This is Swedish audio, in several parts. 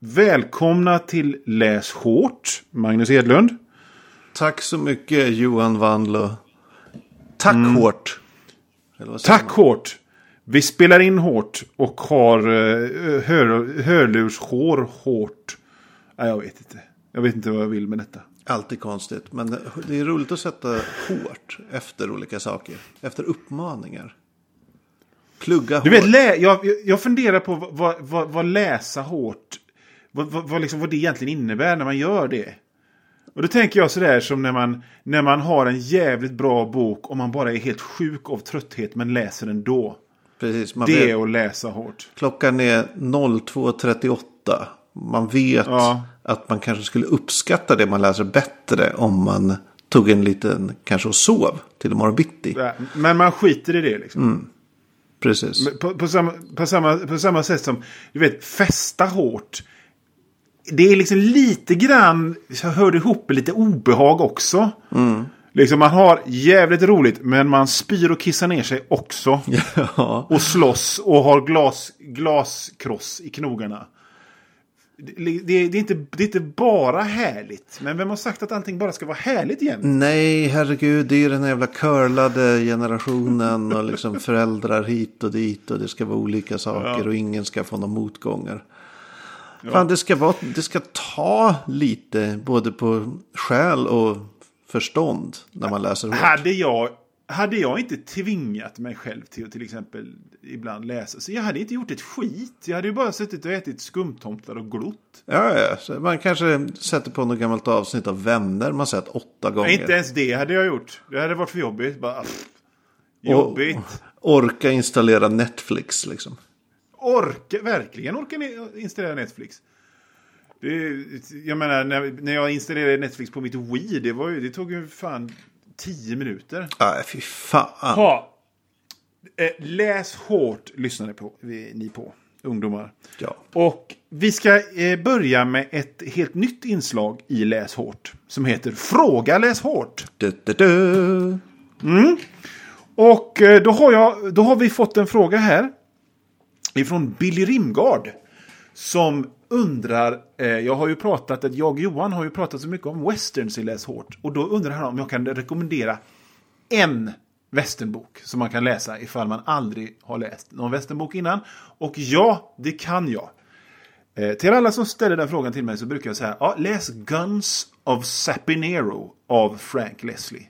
Välkomna till Läs hårt, Magnus Edlund. Tack så mycket Johan Wanlo. Tack hårt. Vad säger Tack hårt. Vi spelar in hårt och har uh, hör, hörlurshår hårt. Nej, jag vet inte. Jag vet inte vad jag vill med detta. man? Alltid konstigt. Men det är roligt att sätta hårt efter olika saker. Efter uppmaningar. Plugga Du hårt. vet, lä- jag, jag- jag funderar på vad, vad, vad läsa hårt, vad, vad, vad, liksom, vad det egentligen innebär när man gör det. Och då tänker jag sådär som när man, när man har en jävligt bra bok och man bara är helt sjuk av trötthet men läser den då. Precis, man Det är att läsa hårt. Klockan är 02.38. Man vet Ja. att man kanske skulle uppskatta det man läser bättre om man tog en liten, kanske och sov till imorgon bitti. Men man skiter i det liksom. Precis. På, på, samma, på, samma, på samma sätt som, du vet, festa hårt. Det är liksom lite grann, jag hörde ihop med lite obehag också. Liksom man har jävligt roligt men man spyr och kissar ner sig också. Ja. Och slåss och har glas, glaskross i knogarna. Det, det, det, är inte, det är inte bara härligt. Men vem har sagt att allting bara ska vara härligt igen? Nej, herregud, det är den här jävla curlade generationen och liksom föräldrar hit och dit och det ska vara olika saker och ingen ska få några motgångar. Fan, det ska, vara, det ska ta lite både på själ och förstånd när man läser hårt. Hade jag, hade jag inte tvingat mig själv till att till exempel ibland läsa, så jag hade inte gjort ett skit. Jag hade ju bara suttit och ätit skumtomtar och glott. Ja, ja, så man kanske sätter på något gammalt avsnitt av Vänner man sett åtta gånger. Nej, inte ens det hade jag gjort. Det hade varit för jobbigt. Bara, pff, jobbigt. Och orka installera Netflix liksom. Orka, verkligen orka ne- installera Netflix. Det, jag menar, när, när jag installerade Netflix på mitt Wii, det, var ju, det tog ju fan tio minuter. Nej, fy fan. Ha. Eh, läs hårt, lyssnade på, ni på, ungdomar. Ja. Och vi ska eh, börja med ett helt nytt inslag i Läs hårt. Som heter Fråga Läs hårt. Du, du, du. Och eh, då har, jag, då har vi fått en fråga här. Ifrån Billy Rimgard. Som undrar, eh, jag har ju pratat, att jag och Johan har ju pratat så mycket om westerns i Läs hårt. Och då undrar han om jag kan rekommendera en westernbok som man kan läsa ifall man aldrig har läst någon westernbok innan. Och ja, det kan jag. Eh, till alla som ställer den frågan till mig så brukar jag säga, ja, läs Guns of Sapinero av Frank Leslie.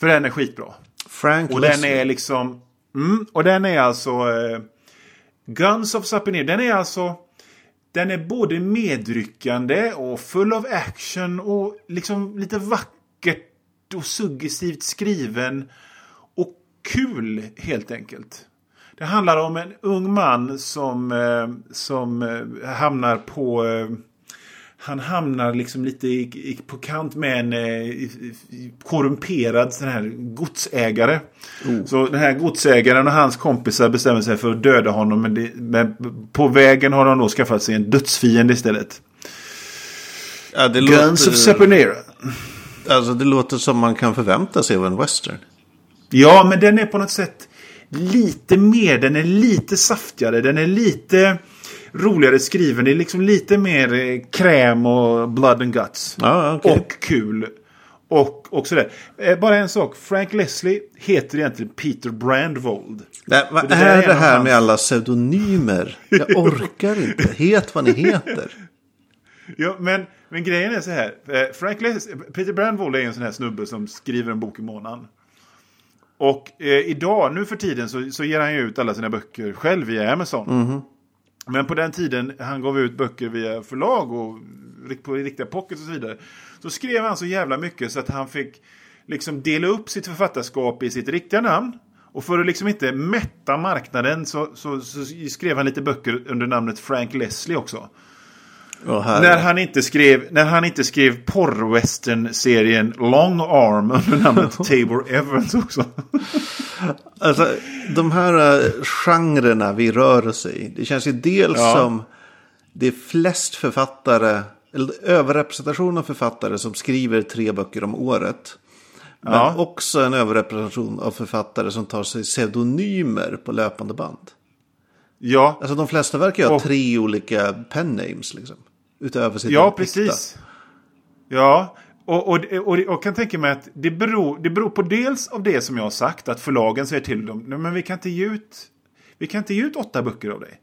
För den är skitbra. Frank Och den Leslie. är liksom... Mm, och den är alltså... Eh, Guns of Sapinir, Den är alltså... Den är både medryckande och full av action och liksom lite vackert och suggestivt skriven. Och kul helt enkelt. Det handlar om en ung man som, eh, som eh, hamnar på... Eh, han hamnar liksom lite i, i, på kant med en eh, korrumperad sån här godsägare. Så den här godsägaren och hans kompisar bestämmer sig för att döda honom. Men, det, men på vägen har de då skaffat sig en dödsfiende istället. Ja, det Guns låter, of Sapinera. Alltså det låter som man kan förvänta sig av en western. Ja, men den är på något sätt lite mer, den är lite saftigare, den är lite roligare skriven. Det är liksom lite mer eh, kräm och blood and guts. Ja, okej. Och kul. Och, och sådär. Eh, bara en sak. Frank Leslie heter egentligen Peter Brandvold. Nej, vad det är det här med alla pseudonymer? Jag orkar inte. Het vad ni heter. Ja, men, men grejen är så här. Eh, Frank Les- Peter Brandvold är en sån här snubbe som skriver en bok i månaden. Och eh, idag, nu för tiden, så, så ger han ju ut alla sina böcker själv via Amazon. Men på den tiden han gav ut böcker via förlag och på riktiga pockets och så vidare. Så skrev han så jävla mycket så att han fick liksom dela upp sitt författarskap i sitt riktiga namn. Och för att liksom inte mätta marknaden så, så, så skrev han lite böcker under namnet Frank Leslie också. Här, När han inte skrev, när han inte skrev porrwestern-serien Long Arm under namnet Tabor Evans också. Alltså, de här uh, genrerna vi rör oss i. Det känns ju dels Ja. som det är flest författare. Eller överrepresentation av författare som skriver tre böcker om året. Men Ja. också en överrepresentation av författare som tar sig pseudonymer på löpande band. Ja, Alltså de flesta verkar ju ha tre olika pen names liksom. Utöver sitt ja äkta. precis. Ja, och, och, och, och kan tänka mig att det beror, det beror på dels av det som jag har sagt. Att förlagen säger till dem, "Nej, men vi kan inte ge ut, vi kan inte ge ut åtta böcker av dig.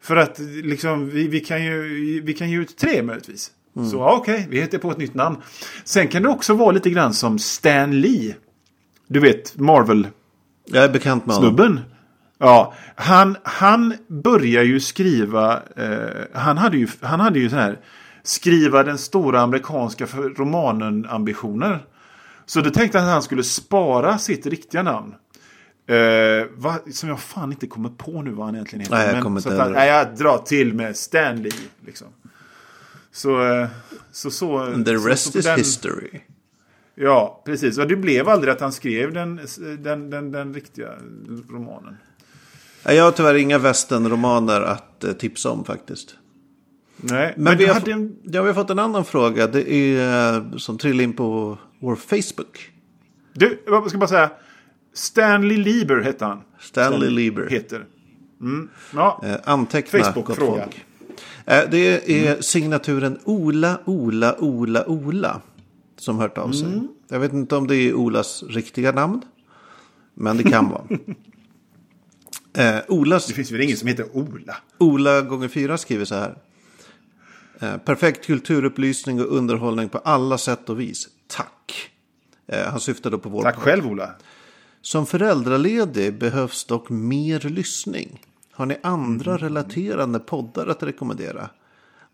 För att liksom, vi, vi, kan ju, vi kan ge ut tre möjligtvis. Så ja, okej, vi hittar på ett nytt namn. Sen kan det också vara lite grann som Stan Lee. Du vet, Marvel Jag är bekant med honom. Ja, han, han börjar ju skriva, eh, han hade ju, han hade ju så här, skriva den stora amerikanska romanen-ambitioner. Så då tänkte han att han skulle spara sitt riktiga namn. Eh, va, som jag fan inte kommer på nu vad han egentligen heter. Nej, jag Men kommer så han, nej, jag drar till med Stanley. Liksom. Så, eh, så, så, And the så, rest så på is den- history. Ja, precis. Och det blev aldrig att han skrev den, den, den, den riktiga romanen. Ja, Jag har tyvärr inga västernromaner att eh, tipsa om faktiskt. Nej, men, Men, vi, har, hade f- ja, vi har fått en annan fråga. Det är eh, som trillar in på vår Facebook. Du, jag ska bara säga. Stanley Lieber hette han. Stanley Lieber. Heter. Mm. Ja. Eh, anteckna Facebook-fråga. Eh, det är signaturen Ola, Ola, Ola, Ola. Som hört av sig. Mm. Jag vet inte om det är Olas riktiga namn. Men det kan vara. Eh, Olas Det finns väl ingen som heter Ola? Ola gånger fyra skriver så här. Eh, perfekt kulturupplysning och underhållning på alla sätt och vis. Tack. Eh, han syftar då på vår Tack själv Ola. Som föräldraledig behövs dock mer lyssning. Har ni andra Mm. relaterande poddar att rekommendera?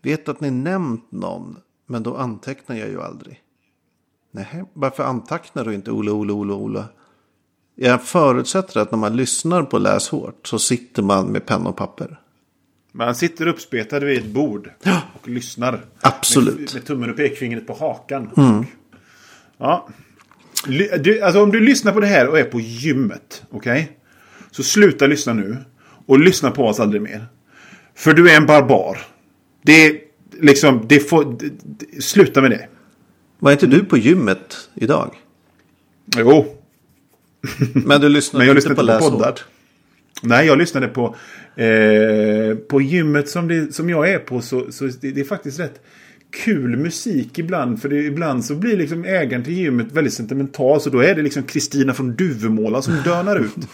Vet att ni nämnt någon, men då antecknar jag ju aldrig. Nej, varför antecknar du inte Ola, Ola, Ola, Ola? Jag förutsätter att när man lyssnar på Läs hårt så sitter man med penna och papper. Man sitter uppspetad vid ett bord och lyssnar. Absolut. Med, med tummen och pekfingret på hakan. Ja. Ly- Du, alltså om du lyssnar på det här och är på gymmet. Okej? Så sluta lyssna nu. Och lyssna på oss aldrig mer. För du är en barbar. Det är liksom, det får, d- d- sluta med det. Var inte du på gymmet idag? Jo, Men du lyssnade men inte på på Läs poddar. hårt? Nej, jag lyssnade på, eh, på gymmet som, det, som jag är på. Så, så det, det är faktiskt rätt kul musik ibland. För det, ibland så blir liksom ägaren till gymmet väldigt sentimental. Så då är det liksom Kristina från Duvemåla som dönar ut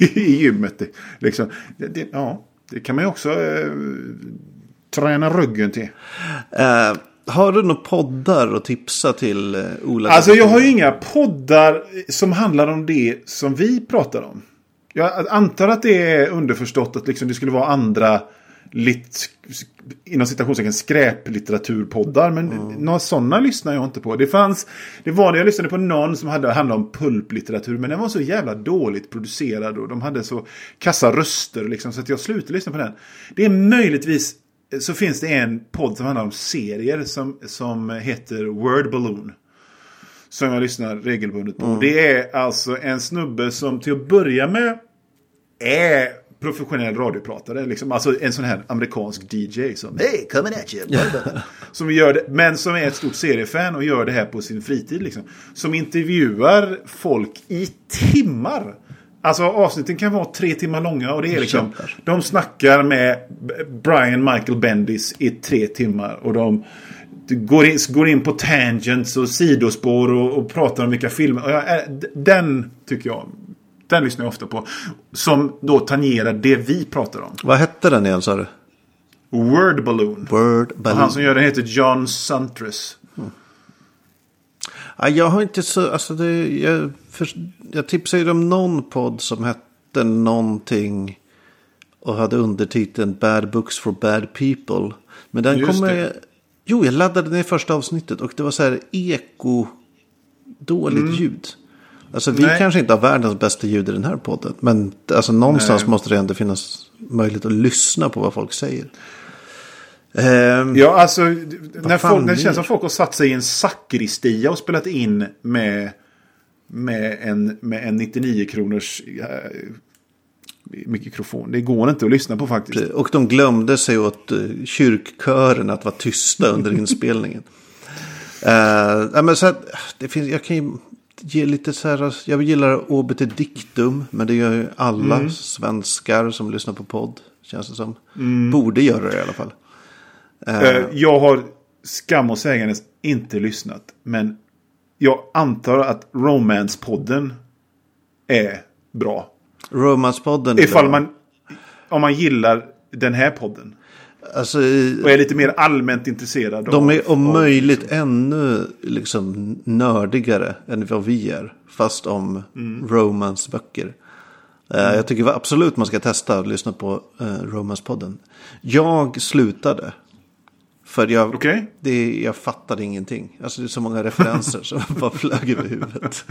i gymmet. Det, liksom, det, ja, det kan man ju också eh, träna ryggen till. Eh, har du några poddar att tipsa till eh, Ola? Alltså jag har ju inga poddar som handlar om det som vi pratar om. Jag antar att det är underförstått att liksom det skulle vara andra lit, inom citationstecken skräplitteraturpoddar. Men några sådana lyssnar jag inte på. Det fanns, det var det jag lyssnade på någon som hade, handlade om pulplitteratur. Men den var så jävla dåligt producerad och de hade så kassa röster liksom. Så att jag slutade lyssna på den. Det är möjligtvis så finns det en podd som handlar om serier som, som heter Word Balloon. Som jag lyssnar regelbundet på. Det är alltså en snubbe som till att börja med är professionell radiopratare. Liksom. Alltså en sån här amerikansk DJ som Hej, coming at you. som gör det, men som är ett stort seriefan och gör det här på sin fritid. Liksom. Som intervjuar folk i timmar. Alltså avsnitten kan vara tre timmar långa och det är liksom. De snackar med Brian Michael Bendis i tre timmar och de går in, går in på tangents och sidospår och, och pratar om vilka filmer. Jag, den tycker jag, den lyssnar jag ofta på. Som då tangerar det vi pratar om. Vad hette den igen sa du? Word Balloon. Word Och Balloon. han som gör den heter John Suntress. Ja, jag har inte så, alltså det, jag, för, jag tipsade ju om någon podd som hette någonting och hade undertiteln Bad Books for Bad People. Men den Just kommer, jo jag laddade ner första avsnittet och det var så här eko, dåligt ljud. Alltså vi Mm. Nej. kanske inte har världens bästa ljud i den här podden. Men alltså någonstans Nej. måste det ändå finnas möjlighet att lyssna på vad folk säger. Ehm, Ja, alltså när, folk, när det känns som folk har satt sig i en sakristia och spelat in med, med, en, med en 99 kronors eh, mikrofon. Det går inte att lyssna på faktiskt. Och de glömde sig åt uh, kyrkkören att vara tysta under inspelningen. Eh, nej, men så att, det finns, jag kan ju, ge lite så här, jag gillar obit dictum, men det gör ju alla Mm. svenskar som lyssnar på podd, känns det som. Borde göra det i alla fall. Eh, Jag har skam och sägandes inte lyssnat. Men jag antar att Romance-podden är bra. Romanspodden. är Ifall man, om man gillar den här podden. Alltså, Och är lite mer allmänt intresserad de av... är om av- möjligt ännu liksom nördigare än vad vi är. Fast om Mm. romansböcker. Eh, Jag tycker absolut man ska testa att lyssna på uh, romanspodden. Jag slutade. För jag, Okej. det, jag fattade ingenting. Alltså det är så många referenser som bara flög över huvudet.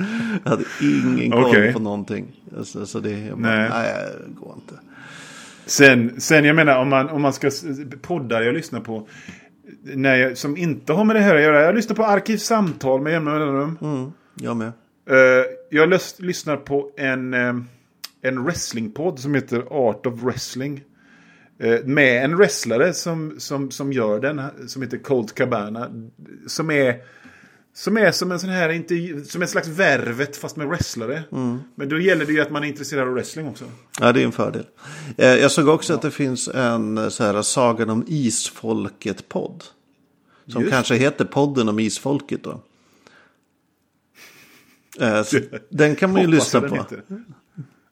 Jag hade ingen koll Okej. på någonting. Alltså, så det, jag bara, Nej. nej. det går inte. Sen, sen jag menar om man, om man ska... Poddar jag lyssnar på. När jag, som inte har med det här att göra. Jag lyssnar på Arkivsamtal med jämna mellanrum. Mm, jag med. Eh, jag lys- lyssnar på en, eh, en wrestlingpodd som heter Art of Wrestling. Eh, med en wrestlare som, som, som gör den, som heter Colt Cabana. Som är, som är som en sån här intervju, som en slags värvet fast med wrestlare. Men då gäller det ju att man är intresserad av wrestling också. Ja, det är en fördel. Eh, Jag såg också att det finns en eh, så här, Sagan om Isfolket-podd. Som Just. kanske heter podden om Isfolket då. Den kan man ju lyssna på.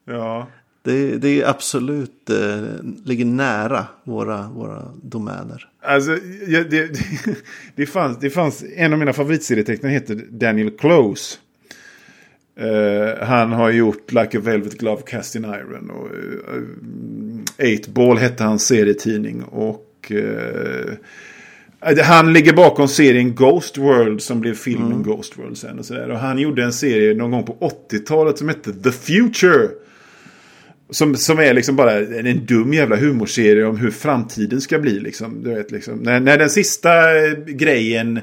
Ja. Det, det är absolut, eh, ligger nära våra, våra domäner. Alltså, ja, det, det, fanns, det fanns en av mina favoritserietecknare heter Daniel Close. Eh, han har gjort Like a Velvet Glove Cast in Iron. Och, uh, Eight Ball hette hans serietidning. Och eh, han ligger bakom serien Ghost World som blev filmen Ghost World sen. Och, så där. och han gjorde en serie någon gång på 80-talet som hette The Future. Som, som är liksom bara en, dum jävla humorserie om hur framtiden ska bli. Liksom. Du vet, liksom. När, när den sista eh, grejen...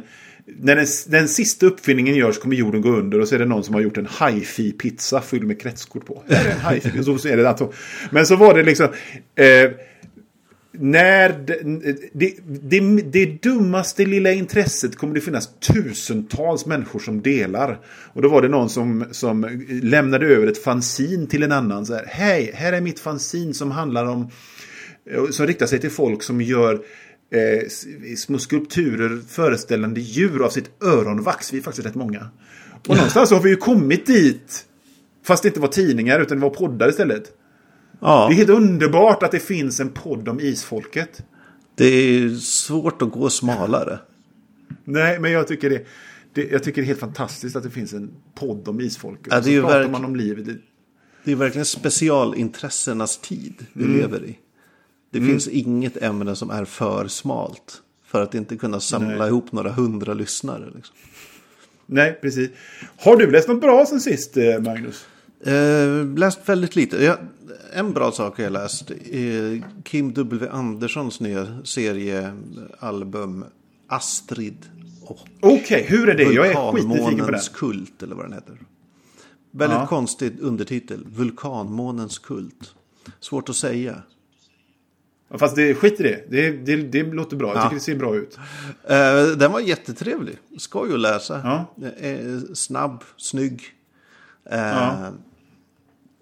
När den, den sista uppfinningen görs kommer jorden gå under och så är det någon som har gjort en hi-fi-pizza fylld med kretskort på. Det är en hi-fi, så, så är det alltså. Men så var det liksom... Eh, när det, det, det, det dummaste lilla intresset kommer det finnas tusentals människor som delar. Och då var det någon som, som lämnade över ett fanzin till en annan. Så här, Hej, här är mitt fanzin som handlar om... Som riktar sig till folk som gör eh, små skulpturer föreställande djur av sitt öronvax. Vi är faktiskt rätt många. Och någonstans har vi ju kommit dit. Fast det inte var tidningar utan det var poddar istället. Ja, Det är helt underbart att det finns en podd om isfolket. det är svårt att gå smalare. Nej, men jag tycker det, det, jag tycker det är helt fantastiskt att det finns en podd om isfolket. Ja, det är så pratar man om livet. Det- Det är verkligen specialintressenas tid vi Mm. lever i. Det finns inget ämne som är för smalt. För att inte kunna samla Nej. ihop några hundra lyssnare. Liksom. Nej, precis. Har du läst något bra sen sist, eh, Magnus? Eh, läst väldigt lite. Jag, en bra sak har jag läst. Eh, Kim W. Anderssons nya seriealbum Astrid och Okej, hur är det? Jag är skitnyfiken på kult eller vad den heter. Väldigt Ja. konstig undertitel. Vulkanmånens kult. Svårt att säga. Ja, Fast det, skit i det. Det, det. det låter bra. Jag Ja. tycker det ser bra ut. Eh, den var jättetrevlig. Skoj att läsa. Ja. Eh, snabb, snygg. Eh, Ja.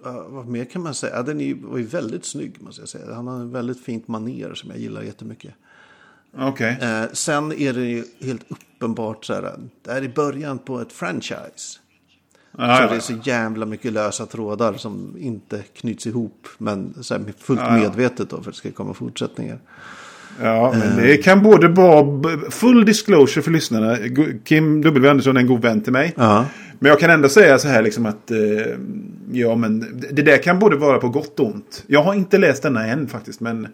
Eh, vad mer kan man säga? Ja, den är var ju väldigt snygg måste jag säga. Han har en väldigt fint maner som jag gillar jättemycket. Okej. Eh, sen är det ju helt uppenbart så här. Det här är början på ett franchise. Ja, så ja, det är så jävla mycket lösa trådar som inte knyts ihop. Men så här, fullt ja. medvetet då för att det ska komma fortsättningar. Ja, men Eh. det kan både vara full disclosure för lyssnarna. Kim W. Andersson är en god vän till mig. Ja. Men jag kan ändå säga så här liksom att eh, ja, men det där kan både vara på gott och ont. Jag har inte läst denna än faktiskt, men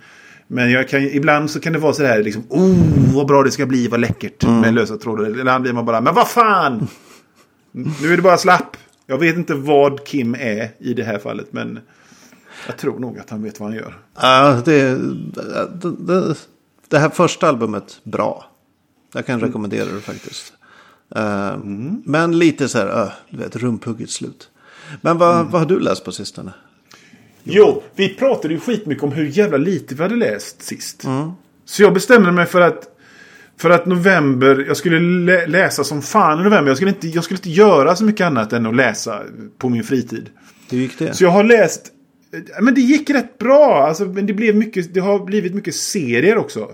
men jag kan, ibland så kan det vara så här liksom, oh vad bra det ska bli, vad läckert Mm. med lösa trådar. Ibland blir man bara, men vad fan! Nu är det bara slapp. Jag vet inte vad Kim är i det här fallet, men jag tror nog att han vet vad han gör. Ja, det, det, det, det här första albumet, bra. Jag kan rekommendera det faktiskt. Eh, Men lite så här, uh, du vet, rumphugget slut. Men vad, vad har du läst på sistone? Jo, vi pratade ju skitmycket om hur jävla lite vi hade läst sist. Så jag bestämde mig för att För att november, jag skulle lä läsa som fan i november. Jag skulle, inte, jag skulle inte göra så mycket annat än att läsa på min fritid. Hur gick det? Så jag har läst... Men det gick rätt bra. Alltså, men det, blev mycket, det har blivit mycket serier också.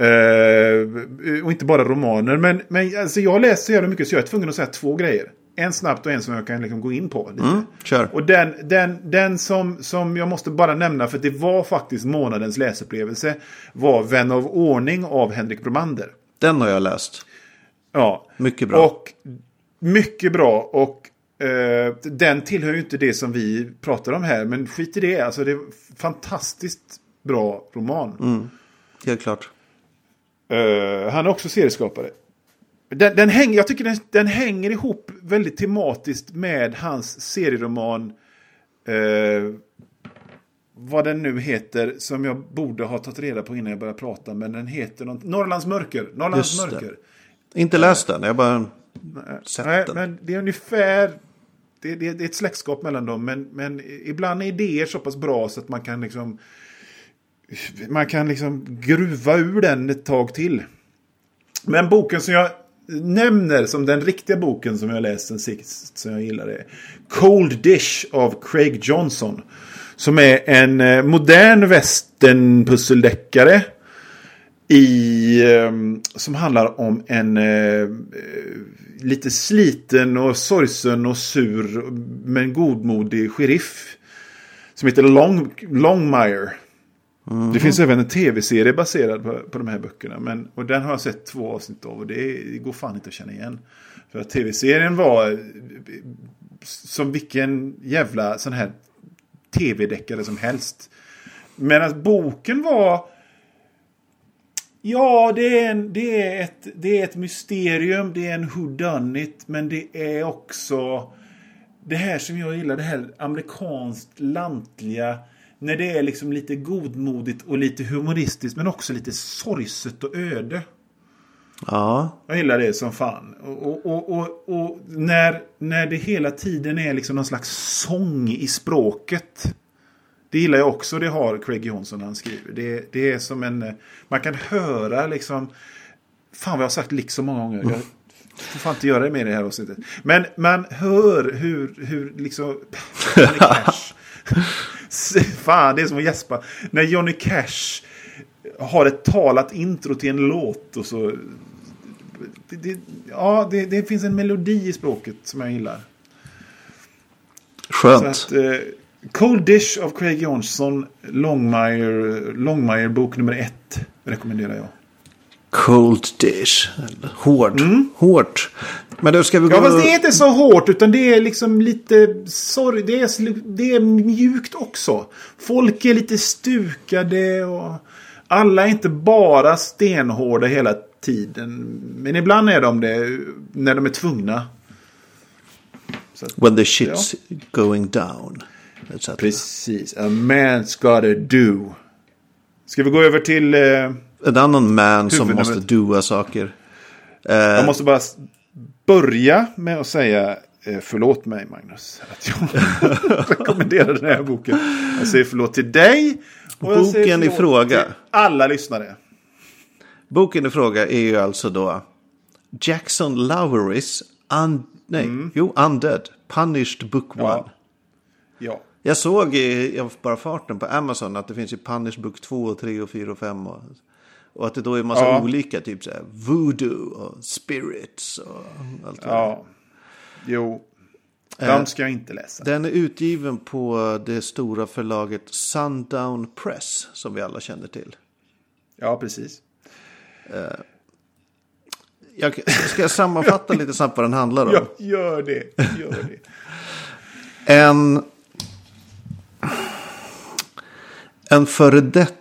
Eh, och inte bara romaner. Men, men alltså, jag läst så jävla mycket så jag är tvungen att säga två grejer. En snabbt och en som jag kan liksom gå in på. Lite. Mm, kör. Och den, den, den som, som jag måste bara nämna, för det var faktiskt månadens läsupplevelse, var Vän av ordning av Henrik Bromander. Den har jag läst. Ja. Mycket bra. Och mycket bra. Och eh, den tillhör ju inte det som vi pratar om här. Men skit i det. Alltså det är fantastiskt bra roman. Mm. Helt klart. Eh, han är också serieskapare. Den, den hänger, jag tycker den, den hänger ihop väldigt tematiskt med hans serieroman. Eh, vad den nu heter, som jag borde ha tagit reda på innan jag började prata. Men den heter något, Norrlands mörker. Norrlands Just det. mörker. Inte läst den, jag bara sett Nej, den. men det är ungefär... Det, det, det är ett släktskap mellan dem. Men, men ibland är idéer så pass bra så att man kan liksom... Man kan liksom gruva ur den ett tag till. Men boken som jag nämner som den riktiga boken som jag läste sist som jag gillar är Cold Dish av Craig Johnson. Som är en eh, modern västernpusseldeckare. I, ehm, som handlar om en eh, eh, lite sliten och sorgsen och sur men godmodig sheriff. Som heter Long, Longmire. Mm. Det finns även en tv-serie baserad på, på de här böckerna. Men, och den har jag sett två avsnitt av och det, det går fan inte att känna igen. För att tv-serien var som vilken jävla sån här tv-deckare som helst. Medan boken var... Ja, det är, en, det, är ett, det är ett mysterium, det är en whodunit, men det är också det här som jag gillar, det här amerikanskt lantliga. När det är liksom lite godmodigt och lite humoristiskt, men också lite sorgset och öde. Ja, Jag gillar det som fan. Och, och, och, och, när, när det hela tiden är liksom någon slags sång i språket. Det gillar jag också. Det har Craig Johnson när han skriver. Det, det är som en... Man kan höra liksom... Fan vad jag har sagt liksom många gånger. Jag får fan inte göra det mer i det här avsnittet. Men man hör hur, hur liksom... Fan, det är som att gäspa. När Johnny Cash har ett talat intro till en låt och så... Det, det, ja, det, det finns en melodi i språket som jag gillar. Skönt. att, eh, Cold Dish av Craig Johnson, Longmire, Longmire bok nummer ett rekommenderar jag. Cold dish. Hårt. Hårt. Men då ska vi gå... Mm. Ja, fast det är inte så hårt utan det är liksom lite sorg. Det är, det är mjukt också. Folk är lite stukade och alla är inte bara stenhårda hela tiden. Men ibland är de det när de är tvungna. Att- When the shit's going down. Precis. A man's gotta do. Ska vi gå över till... Eh, En annan man som måste doa saker. Eh, jag måste bara börja med att säga eh, förlåt mig Magnus. Att jag rekommenderar den här boken. Jag säger förlåt till dig. Och Boken i fråga. alla lyssnare. Boken i fråga är ju alltså då Jackson Lowerys un, nej, jo, Undead, Punished Book One. Mm. Ja. Ja. Jag såg i bara farten på Amazon att det finns ju Punished Book 2, och 3 och 4 och 5. Och, och att det då är massa Ja. olika, typ så här voodoo och spirits och allt det där. ja. Jo. De ska jag inte läsa. Den är utgiven på det stora förlaget Sundown Press som vi alla känner till. Ja, precis. Jag ska jag sammanfatta lite snabbt vad den handlar om. Ja, gör det. Gör det. En, en före detta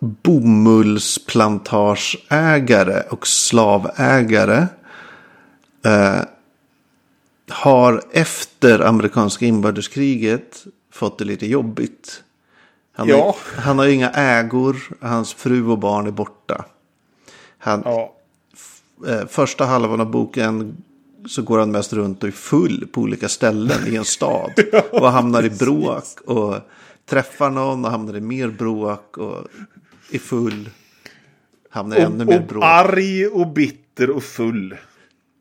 bomullsplantageägare och slavägare eh, har efter amerikanska inbördeskriget fått det lite jobbigt. Han, Ja. har, han har inga ägor, hans fru och barn är borta. Han, Ja. eh, första halvan av boken så går han mest runt och är full på olika ställen i en stad. och hamnar i bråk och träffar någon och hamnar i mer bråk och är full. hamnar ännu mer och bråk. arg och bitter och full.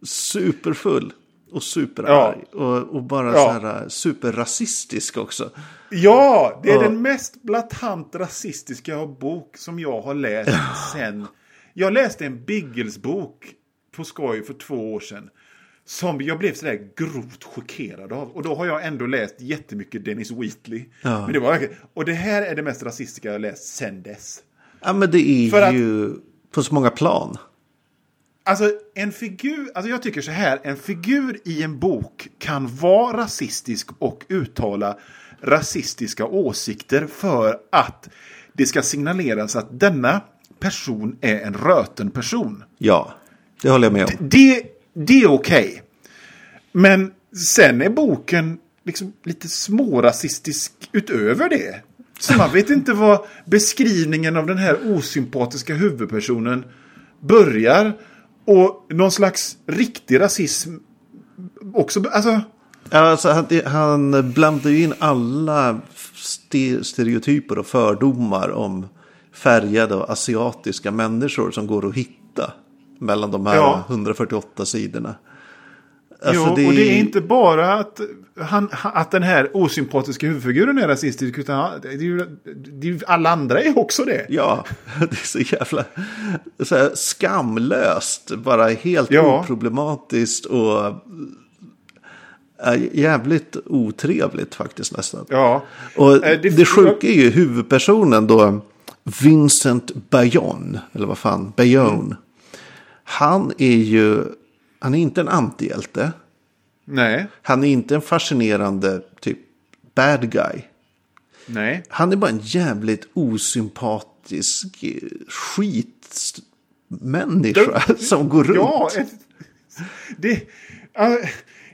Superfull och superarg. Och, och bara Ja. så här superrasistisk också. Ja, det är Ja. den mest blatant rasistiska bok som jag har läst sen. Jag läste en Biggles-bok på skoj för två år sedan. Som jag blev sådär grovt chockerad av. Och då har jag ändå läst jättemycket Dennis Wheatley. Ja. Men det var, och det här är det mest rasistiska jag läst sen dess. Ja men det är För att- ju på så många plan. Alltså en figur, alltså jag tycker så här, en figur i en bok kan vara rasistisk och uttala rasistiska åsikter för att det ska signaleras att denna person är en röten person. Ja, det håller jag med om. Det, det är okej. Men sen är boken liksom lite smårasistisk utöver det. Så man vet inte vad beskrivningen av den här osympatiska huvudpersonen börjar. Och någon slags riktig rasism också. Alltså, Alltså, han, han blandar ju in alla stereotyper och fördomar om färgade och asiatiska människor som går att hitta mellan de här Ja. 148 sidorna. Alltså, jo, och det är inte bara att, han, att den här osympatiska huvudfiguren är rasistisk. Utan han- det är ju, det är alla andra är också det. Ja, det är så jävla så här, skamlöst. Bara helt Ja. oproblematiskt och äh, jävligt otrevligt faktiskt nästan. Ja. Och Eh, det, det- sjuka är ju huvudpersonen då, Vincent Bayon, eller vad fan, Bayon. Han är ju, han är inte en antihjälte. Nej. Han är inte en fascinerande typ bad guy. Nej. Han är bara en jävligt osympatisk skitmänniska som går runt. Ja, det, ja,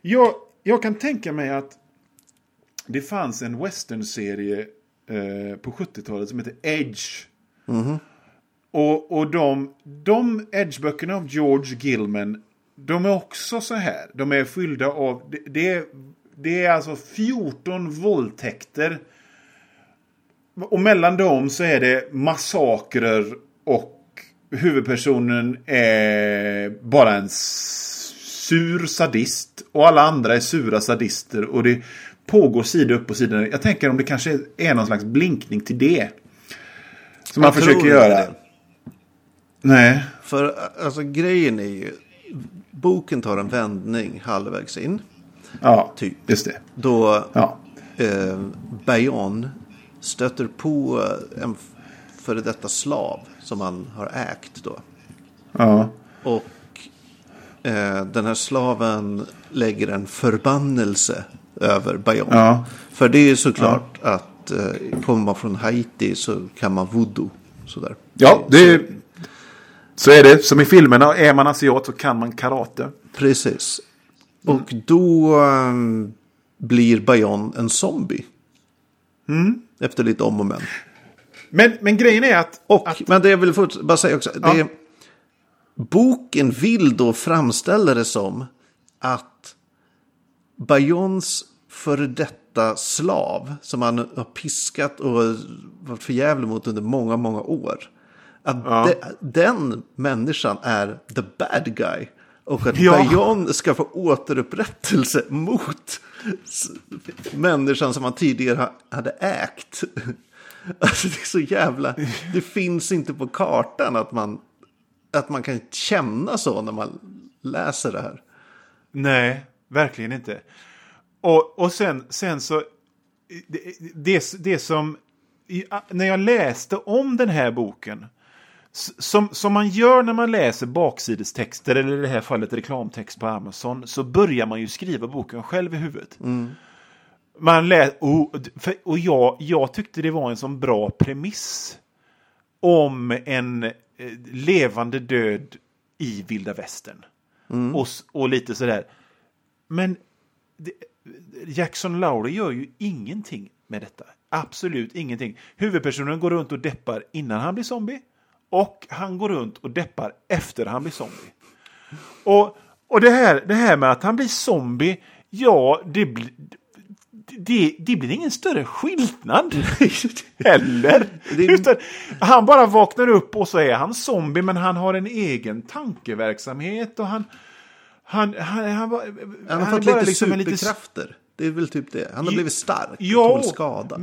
jag, jag kan tänka mig att det fanns en westernserie eh, på 70-talet som heter Edge. Och, och de, de Edge-böckerna av George Gilman, de är också så här. De är fyllda av, det, det, är, det är alltså 14 våldtäkter. Och mellan dem så är det massakrer och huvudpersonen är bara en sur sadist. Och alla andra är sura sadister. Och det pågår sida upp och sida ner. Jag tänker om det kanske är någon slags blinkning till det. Som man försöker göra. det. Nej. För alltså grejen är ju, boken tar en vändning halvvägs in. Ja, Typ. just det. Då Ja. eh, Bayon stöter på en före detta slav som han har ägt då. Ja. Och eh, den här slaven lägger en förbannelse över Bayon. Ja. För det är ju såklart att eh, kommer man från Haiti så kan man voodoo. Sådär. Ja, det så är det. Som i filmerna, är man asiat så kan man karate. Precis. Och då ehm, blir Bayon en zombie. Efter lite om och men. Men, men grejen är att... Och, att men det jag vill fort, bara säga också. Ja. Det, boken vill då framställa det som att Bayons före detta slav, som han har piskat och varit förjävlig mot under många, många år. Att de, den människan är the bad guy. Och att Ja. Bayon ska få återupprättelse mot människan som han tidigare ha- hade ägt. Alltså det är så jävla... Det finns inte på kartan att man, att man kan känna så när man läser det här. Nej, verkligen inte. Och, och sen, sen så... Det, det, det som... När jag läste om den här boken. Som, som man gör när man läser baksidestexter, eller i det här fallet reklamtext på Amazon, så börjar man ju skriva boken själv i huvudet. Man lä- och, för, och jag, jag tyckte det var en sån bra premiss om en eh, levande död i vilda västern. Och, s- och lite sådär. Men det, Jackson Lowry gör ju ingenting med detta. Absolut ingenting. Huvudpersonen går runt och deppar innan han blir zombie. Och han går runt och deppar efter han blir zombie. Och, och det, här, det här med att han blir zombie, ja, det, bli- det, det blir ingen större skillnad. Heller. Utan, han bara vaknar upp och så är han zombie men han har en egen tankeverksamhet och han... Han, han, han, var- Han har fått lite liksom superkrafter. Det är väl typ det. Han har blivit stark. Och tål skada.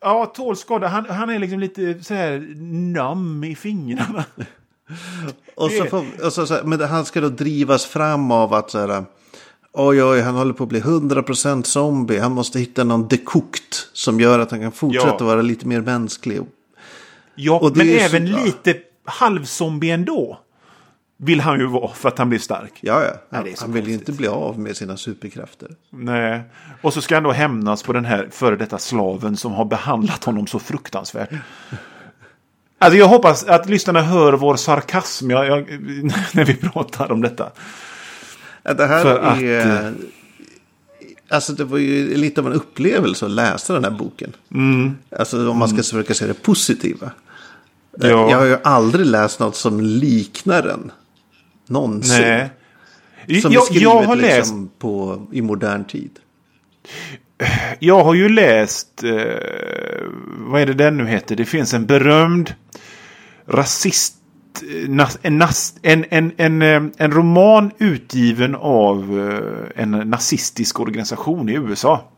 Ja, tål skada. Han, han är liksom lite så här nam i fingrarna. Och så får, och så, så här, men han ska då drivas fram av att så här. Oj, oj, han håller på att bli 100% zombie. Han måste hitta någon dekokt som gör att han kan fortsätta Ja. vara lite mer mänsklig. Ja, men även så- lite halvzombie ändå. Vill han ju vara för att han blir stark. Ja, ja. Nej, Han, är så han vill ju inte bli av med sina superkrafter. Nej. Och så ska han då hämnas på den här före detta slaven som har behandlat honom så fruktansvärt. Alltså jag hoppas att lyssnarna hör vår sarkasm jag, jag, när vi pratar om detta. Ja, Det här För att, är... Alltså det var ju lite av en upplevelse att läsa den här boken. Mm. Alltså om man ska försöka se det positiva. Eh, Ja. Jag har ju aldrig läst något som liknar den. Någonsin. Nej. Som jag, skrivet jag har läst liksom på, i modern tid. Jag har ju läst, eh, vad är det den nu heter? Det finns en berömd rasist, eh, nas, en, nas, en, en, en, eh, en roman utgiven av eh, en nazistisk organisation i USA.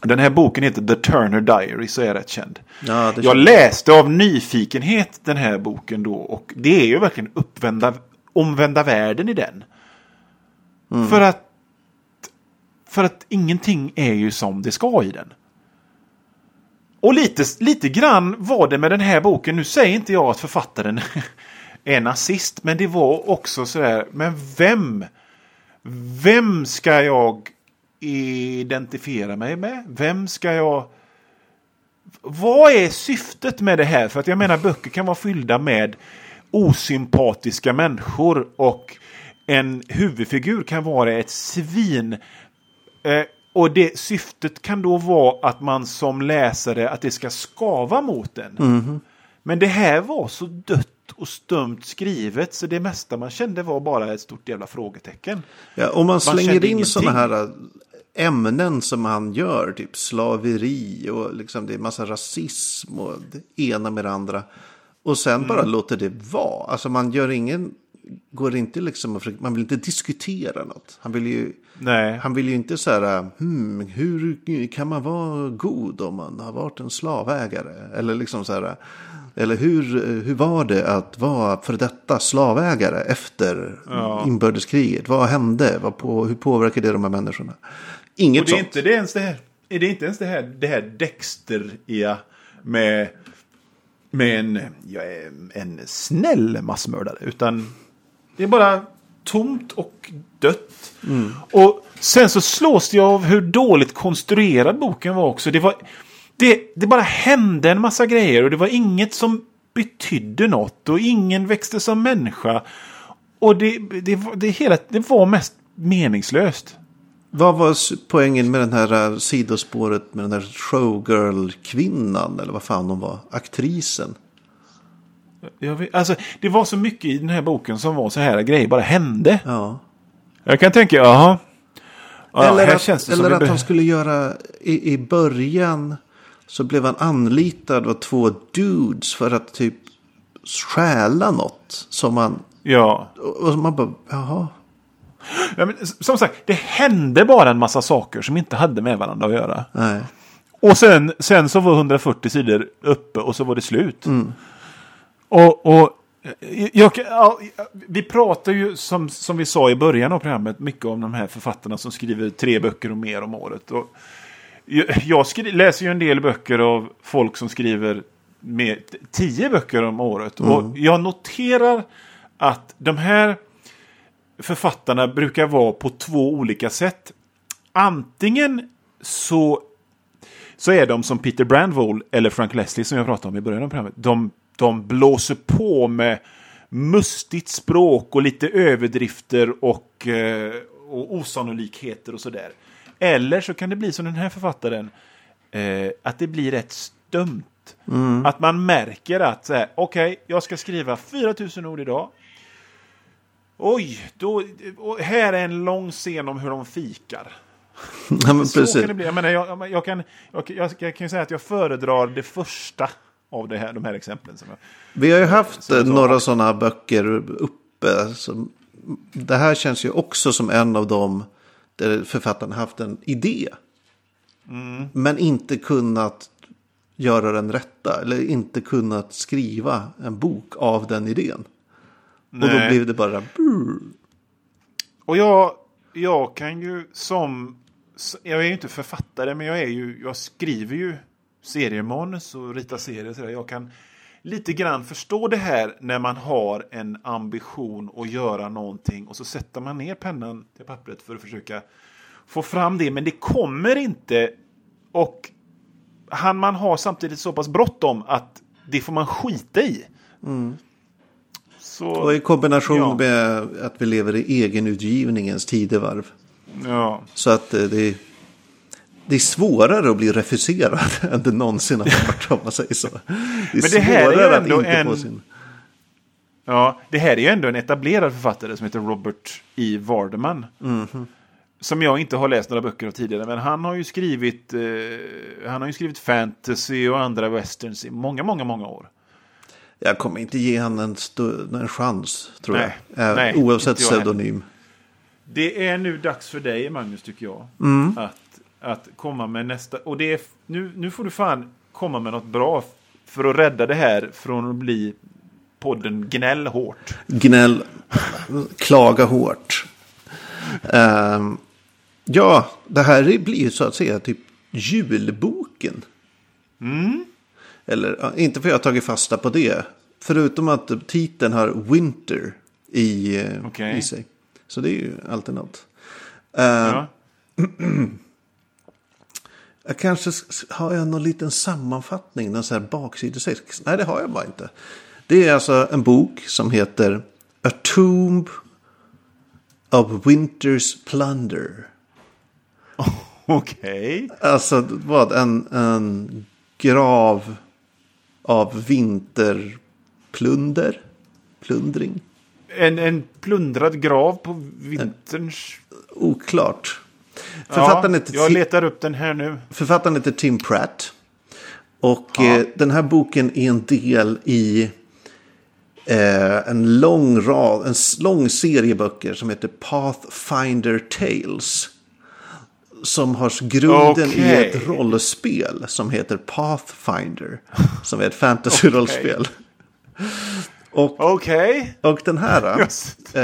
Den här boken heter The Turner Diary, så är rätt känd. Ja, Jag läste av nyfikenhet den här boken då och det är ju verkligen uppvända, omvända världen i den. För att för att ingenting är ju som det ska i den. Och lite, lite grann var det med den här boken. Nu säger inte jag att författaren är nazist. Men det var också sådär. Men vem? Vem ska jag identifiera mig med? Vem ska jag... Vad är syftet med det här? För att jag menar böcker kan vara fyllda med osympatiska människor och en huvudfigur kan vara ett svin. Eh, och det syftet kan då vara att man som läsare, att det ska skava mot en. Men det här var så dött och stumt skrivet så det mesta man kände var bara ett stort jävla frågetecken. Ja, om man slänger kände in sådana här äh, ämnen som han gör, typ slaveri och liksom det är massa rasism och det ena med det andra. Och sen Mm. bara låter det vara. Alltså man gör ingen, går inte liksom, man vill inte diskutera något. Han vill ju, Nej. han vill ju inte så här, hmm, hur kan man vara god om man har varit en slavägare? Eller liksom så här, eller hur, hur var det att vara för detta slavägare efter inbördeskriget? Vad hände? Vad på, hur påverkade det de här människorna? Inget Och det är sånt. inte det ens det här. Är det inte ens det här, det här Dexter-iga med, med en, ja, en snäll massmördare. Utan det är bara tomt och dött. Och sen så slås jag av hur dåligt konstruerad boken var också. Det, var, det, det bara hände en massa grejer och det var inget som betydde något och ingen växte som människa. Och det, det, det, hela, det var mest meningslöst. Vad var poängen med den här äh, sidospåret med den här showgirl-kvinnan? Eller vad fan hon var? Aktrisen. Jag vet, alltså, det var så mycket i den här boken som var så här grejer bara hände. Ja. Jag kan tänka, jaha. Ja, eller att, eller att han skulle göra i, i början så blev han anlitad av två dudes för att typ stjäla något som man Ja. och och man bara jaha. Ja men, som sagt, det hände bara en massa saker som inte hade med varandra att göra. Nej. Och sen, sen så var 140 sidor uppe och så var det slut. Och, och jag, jag, ja, vi pratar ju som, som vi sa i början av programmet mycket om de här författarna som skriver tre böcker och mer om året. Och jag jag skri, läser ju en del böcker av folk som skriver med tio böcker om året. Och jag noterar att de här författarna brukar vara på två olika sätt. Antingen så så är de som Peter Brandvold eller Frank Leslie som jag pratade om i början av programmet. De, de blåser på med mustigt språk och lite överdrifter och, eh, och osannolikheter och sådär. Eller så kan det bli som den här författaren, eh, att det blir rätt stumt. Att man märker att, okej, jag ska skriva 4000 ord idag. Oj, då, här är en lång scen om hur de fikar. Ja, men Så precis. kan det bli. Jag, menar, jag, jag, kan, jag, jag, kan ju säga att jag föredrar det första av det här, de här exemplen. Som jag, Vi har ju haft några sådana böcker uppe. Som, det här känns ju också som en av dem där författaren haft en idé. Mm. Men inte kunnat göra den rätta. Eller inte kunnat skriva en bok av den idén. Och då Nej. blev det bara... Och jag, jag kan ju som... Jag är ju inte författare, men jag, är ju, jag skriver ju seriemanus och ritar serier. och sådär. Jag kan lite grann förstå det här när man har en ambition att göra någonting och så sätter man ner pennan till pappret för att försöka få fram det. Men det kommer inte. Och han man har samtidigt så pass bråttom att det får man skita i. Så, Och i kombination Ja. med att vi lever i egenutgivningens tidevarv. ja. Så att eh, det, det är svårare att bli refuserad än det någonsin har varit om man säger så. Det är Men det här är att inte en- få sin... Ja, det här är ju ändå en etablerad författare som heter Robert E. Vardeman. Som jag inte har läst några böcker av tidigare, men han har ju skrivit, eh, han har ju skrivit fantasy och andra westerns i många, många, många år. Jag kommer inte ge honom en, en chans, tror Nej, jag. Nej, Oavsett jag heller. pseudonym. Det är nu dags för dig, Magnus, tycker jag. Att, att komma med nästa... Och det är, nu, nu får du fan komma med något bra för att rädda det här från att bli podden Gnäll hårt. Gnäll, klaga hårt. Ehm, ja, det här blir ju så att säga typ julboken. Eller, inte för jag har tagit fasta på det. Förutom att titeln har Winter i, eh, Okej. i sig. Så det är ju alltid något. Ehm, Ja. Jag kanske har jag någon liten sammanfattning, någon sån här baksidestext. Nej, det har jag bara inte. Det är alltså en bok som heter A Tomb of Winter's Plunder. Okej. Alltså vad? En, en grav av vinterplunder? Plundring? En, en plundrad grav på vinterns... Oklart. Författaren, Ja, heter, jag letar upp den här nu. författaren heter Tim Pratt. Och Ja. eh, den här boken är en del i eh, en lång rad, en lång serie böcker som heter Pathfinder Tales. Som har grunden i Okej. ett rollspel som heter Pathfinder. Som är ett fantasy-rollspel. Och, Okej. och den här, Just. eh,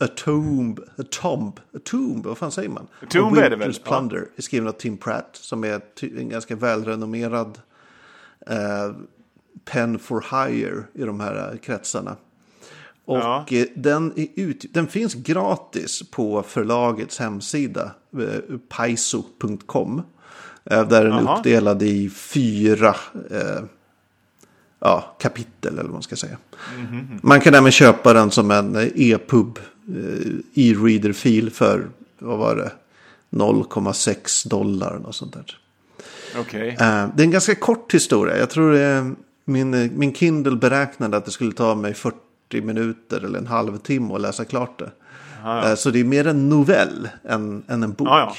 A Tomb, A Tomb, A Tomb, vad fan säger man? A Tomb är det väl? Plunder är skriven av Tim Pratt som är en ganska välrenommerad eh, pen for hire i de här eh, kretsarna. Och Ja. eh, den, är ut, den finns gratis på förlagets hemsida, eh, paiso.com. Eh, där den är Jaha. uppdelad i fyra eh, ja, kapitel eller vad man ska säga. Man kan även köpa den som en e-pub, eh, e-reader-fil för, vad var det, 0,6 dollar och sånt där. Eh, Det är en ganska kort historia. Jag tror det är, min, min Kindle beräknade att det skulle ta mig 40 minuter eller en halvtimme att läsa klart det. Eh, Så det är mer en novell än, än en bok. Ja, ja.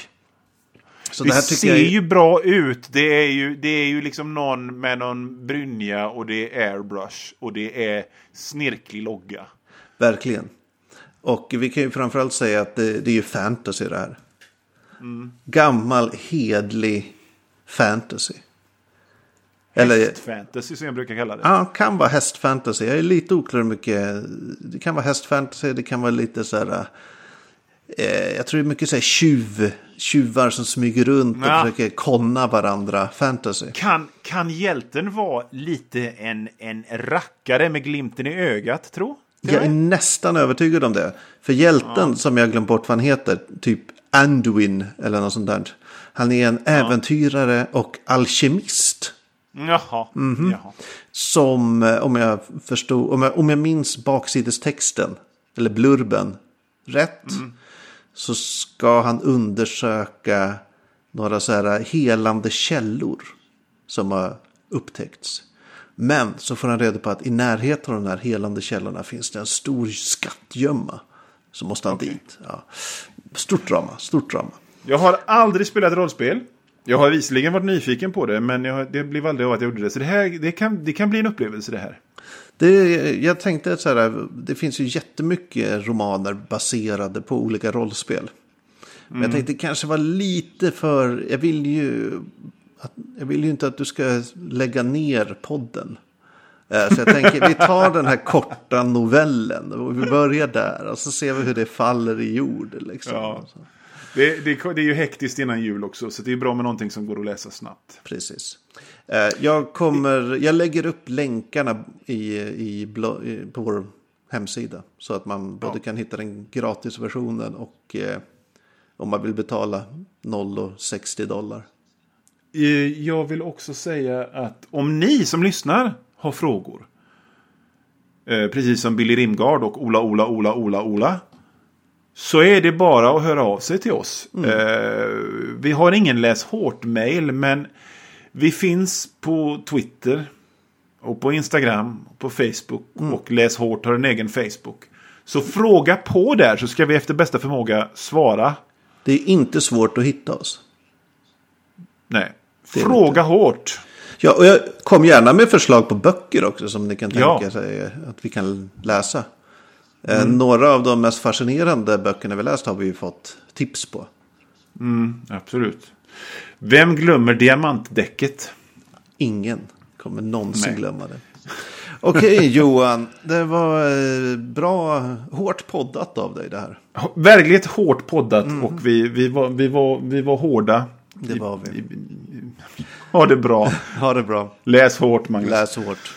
Så Det det ser är, ju bra ut. Det är ju, det är ju liksom någon med någon brynja och det är airbrush och det är snirklig logga. verkligen. Och vi kan ju framförallt säga att det, det är ju fantasy det här. Mm. Gammal, hedlig fantasy. Eller, Hästfantasy som jag brukar kalla det. ja, kan vara hästfantasy. Jag är lite oklar mycket. Det kan vara hästfantasy, det kan vara lite så här. Eh, jag tror det är mycket så här tjuv, tjuvar som smyger runt och Ja. försöker konna varandra fantasy. Kan, kan hjälten vara lite en, en rackare med glimten i ögat, tro? Jag är nästan övertygad om det. För hjälten som jag glömt bort vad han heter, typ Anduin eller något sånt där. Han är en äventyrare och alkemist. Jaha. Mhm. Jaha. Som, eh, om jag förstod, om jag, om jag minns baksidestexten, eller blurben, rätt. Så ska han undersöka några så här helande källor som har upptäckts. Men så får han reda på att i närheten av de här helande källorna finns det en stor skattgömma. Så måste han dit. Ja. Stort drama, stort drama. Jag har aldrig spelat rollspel. Jag har visserligen varit nyfiken på det, men jag, det blev aldrig av att jag gjorde det. Så det, här, det, kan, det kan bli en upplevelse det här. Det, jag tänkte så här, det finns ju jättemycket romaner baserade på olika rollspel. Men Mm. jag tänkte det kanske var lite för, jag vill ju, att, jag vill ju inte att du ska lägga ner podden. Eh, Så jag tänker vi tar den här korta novellen och vi börjar där och så ser vi hur det faller i jord. Liksom. Ja. Det, det, det är ju hektiskt innan jul också, så det är bra med någonting som går att läsa snabbt. Precis. Eh, Jag, kommer, jag lägger upp länkarna i, i, på vår hemsida. Så att man både kan hitta den gratisversionen och eh, om man vill betala 0 och 60 dollar. Eh, Jag vill också säga att om ni som lyssnar har frågor. eh, Precis som Billy Rimgard och Ola, Ola, Ola, Ola, Ola. Så är det bara att höra av sig till oss. Eh, Vi har ingen läs hårt-mail, men vi finns på Twitter. Och på Instagram, och på Facebook. Och Läs hårt har en egen Facebook. Så fråga på där så ska vi efter bästa förmåga svara. Det är inte svårt att hitta oss. Nej. Fråga hårt. Ja, och jag kom gärna med förslag på böcker också som ni kan Ja. tänka sig att vi kan läsa. Eh, Några av de mest fascinerande böckerna vi läst har vi ju fått tips på. Absolut. Vem glömmer diamantdäcket? Ingen kommer någonsin Nej. glömma det. Okej Johan, det var eh, bra, hårt poddat av dig det här. Verkligt hårt poddat och vi, vi, var, vi, var, vi var hårda. Det var vi. Ha det bra. Ha det bra, Läs hårt Magnus. läs hårt.